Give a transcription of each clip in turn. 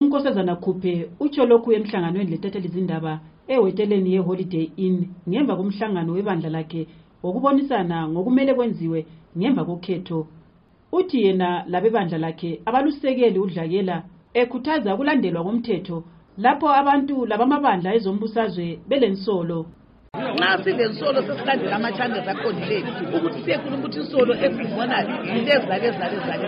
UNkosazana Khuphe utsho lokhu emhlanganweni letatheli zindaba eweteleni yeHoliday Inn ngemva komhlangano webandla lakhe wokubonisana ngokumele kwenziwe ngemva kokhetho. Uthi yena labebandla lakhe abalusekeli udlakela ekhuthaza ukulandelwa komthetho lapho abantu labamabandla ezombusazwe belensolo. nasi lensolo sesilandela ama-channels aqondileyo ukuthi siyekhuluma ukuthi insolo esizibonayo yinto ezake zake zake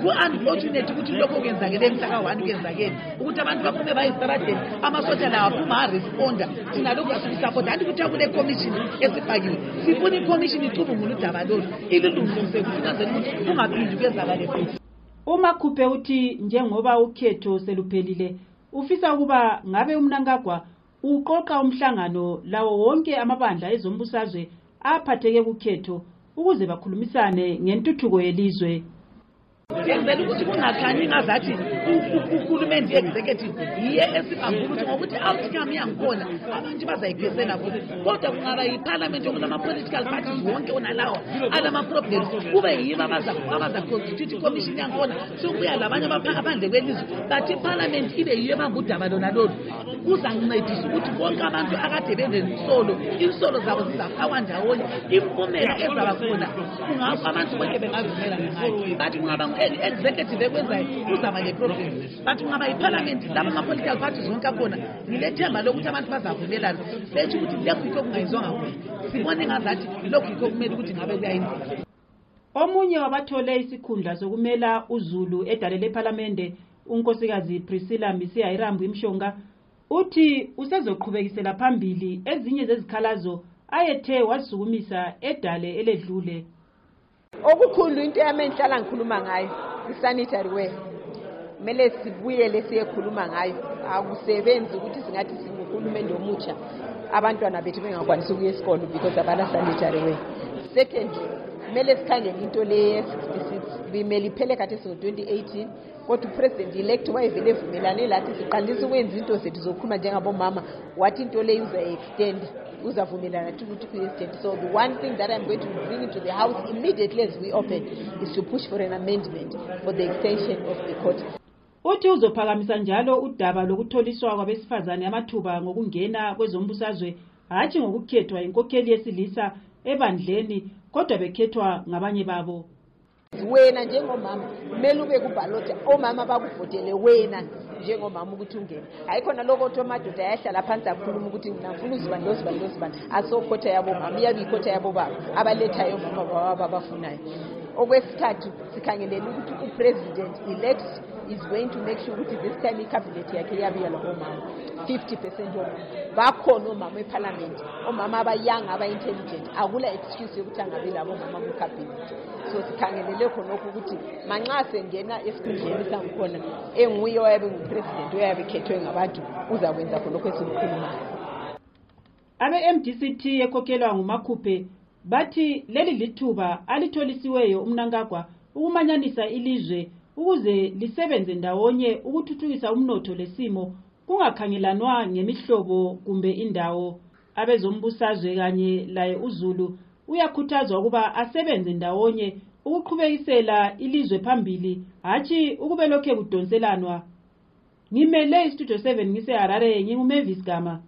ku-unfortunate ukuthi lokho kuyenzakele emhlaka-one kuyenzakele ukuthi abantu baphume bayistradeni amasotsha lawo aphuma aresponda thina lokhu asikusapota anti kuthiwa kule commission esifakiwe sifuna icommission icubungula udaba lolu ililungise kusinazela ukuthi kungaphindi kuyenzakale futhi umakhuphe uthi njengoba ukhetho seluphelile ufisa ukuba ngabe umnankagwa uqoqa umhlangano lawo wonke amabandla ezombusazwe aphatheke kukhetho ukuze bakhulumisane ngentuthuko yelizwe yenzela ukuthi kungakhanyi ngazathi uhulumende i-executive yiye esibamba ukuthi ngokuthi outcome yangikhona abantu bazayiphesela kuthi kodwa kungaba yiphalamenti okulama-political parties wonke onalawa alama-problems kube yibo abazaconstitute icommission yangikhona sokubuya labanye abaphandle kwelizwe but iparliament ibe yiyo ebamba udaba lona lolu kuzancedisa ukuthi bonke abantu akade benezinsolo insolo zabo zizafakwa ndawonye impumela ezaba khona kungakho abantu bonke bengazimela ngayo but kungaba ngu-executive ekwenzayo kuzaba leproblem but kungaba yiparliament laba ama-political party zonke akhona ngilethemba lokuthi abantu bazavumelana betsho ukuthi lokhu yikho okungayizwanga khona sibone ngazathi lokhu yikho kumele ukuthi ngabe kuyayenzeka omunye wabathole isikhundla sokumela uzulu edale lephalamende unkosikazi priscilla misihayirambu imshonga uthi usezoqhubekisela phambili ezinye zezikhalazo ayethe wazisukumisa edale eledlule okukhulu into yami engihlala ngikhuluma ngayo isanitary way kumele sibuyele siyekhuluma ngayo akusebenzi ukuthi singathi singuhulumende omutsha abantwana bethu bengakwanisi ukuya esikolo because abana sanitary way secondly kumele sikhangele into leye bimele iphele khathi singu-2018 kodwa upresident elect wayevele evumelane lathi siqandisa ukwenza into zethu zokukhuluma njengabomama wathi into leyo uzayi-extenda uzavumelana to ukuthi ku-yesterday so the one thing that i'm going to bring into the house immediately as we open is to push for an amendment for the extension of the court uthi uzophakamisa njalo udaba lokutholiswa kwabesifazane amathuba ngokungena kwezombusazwe hatshi ngokukhethwa yinkokheli yesilisa ebandleni kodwa bekhethwa ngabanye babo wena njengomama kumele ube kubhaloti omama bakuvotele wena njengomama ukuthi ungene hayi khona lokho kuthiwa amadoda ayahlala phansi akhuluma ukuthi nafuna uzibani lozibani lozibani asokhotha yabomama iyabe ikhotha yabobaba abalethayo omama bababa abafunayo okwesithathu sikhangelele ukuthi upresident elect is going to make sure ukuthi this time icabinet yakhe iyabuya labomama 50 percent yomama bakhona omama ephalamenti omama abayanga aba-intelligent akula excuse yokuthi angabi labomama kwicabinet so sikhangelele khonokho ukuthi manxa sengena esikhundleni sangikhona enguye oyabe ngupresident oyabe khethwe ngabantu uzakwenza khonokho esikukhulumayo abe-mdct ekhokhelwa ngumakhuphe bathi leli lithuba alitholisiweyo umnankagwa ukumanyanisa ilizwe ukuze lisebenze ndawonye ukuthuthukisa umnotho lesimo kungakhangelanwa ngemihlobo kumbe indawo abezombusazwe kanye laye uzulu uyakhuthazwa ukuba asebenze ndawonye ukuqhubekisela ilizwe phambili hatshi ukube lokhe kudonselanwa ngimele istudio 7 ngiseharare ngingumavis gama